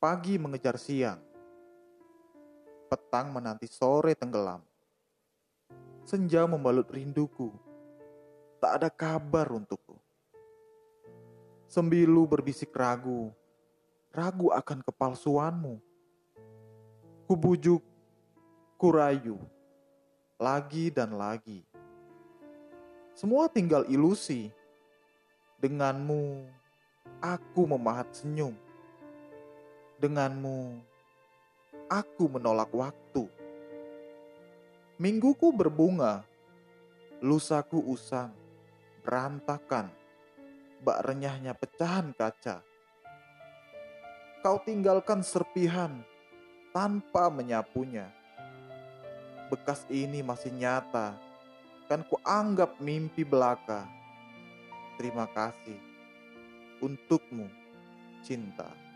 Pagi mengejar siang. Petang menanti sore tenggelam. Senja membalut rinduku. Tak ada kabar untukku. Sembilu berbisik ragu. Ragu akan kepalsuanmu. Kubujuk, kurayu, lagi dan lagi. Semua tinggal ilusi. Denganmu, aku memahat senyum. Denganmu, aku menolak waktu. Mingguku berbunga, lusaku usang, berantakan, bak renyahnya pecahan kaca. Kau tinggalkan serpihan tanpa menyapunya. Bekas ini masih nyata, kan kuanggap mimpi belaka. Terima kasih untukmu, cinta.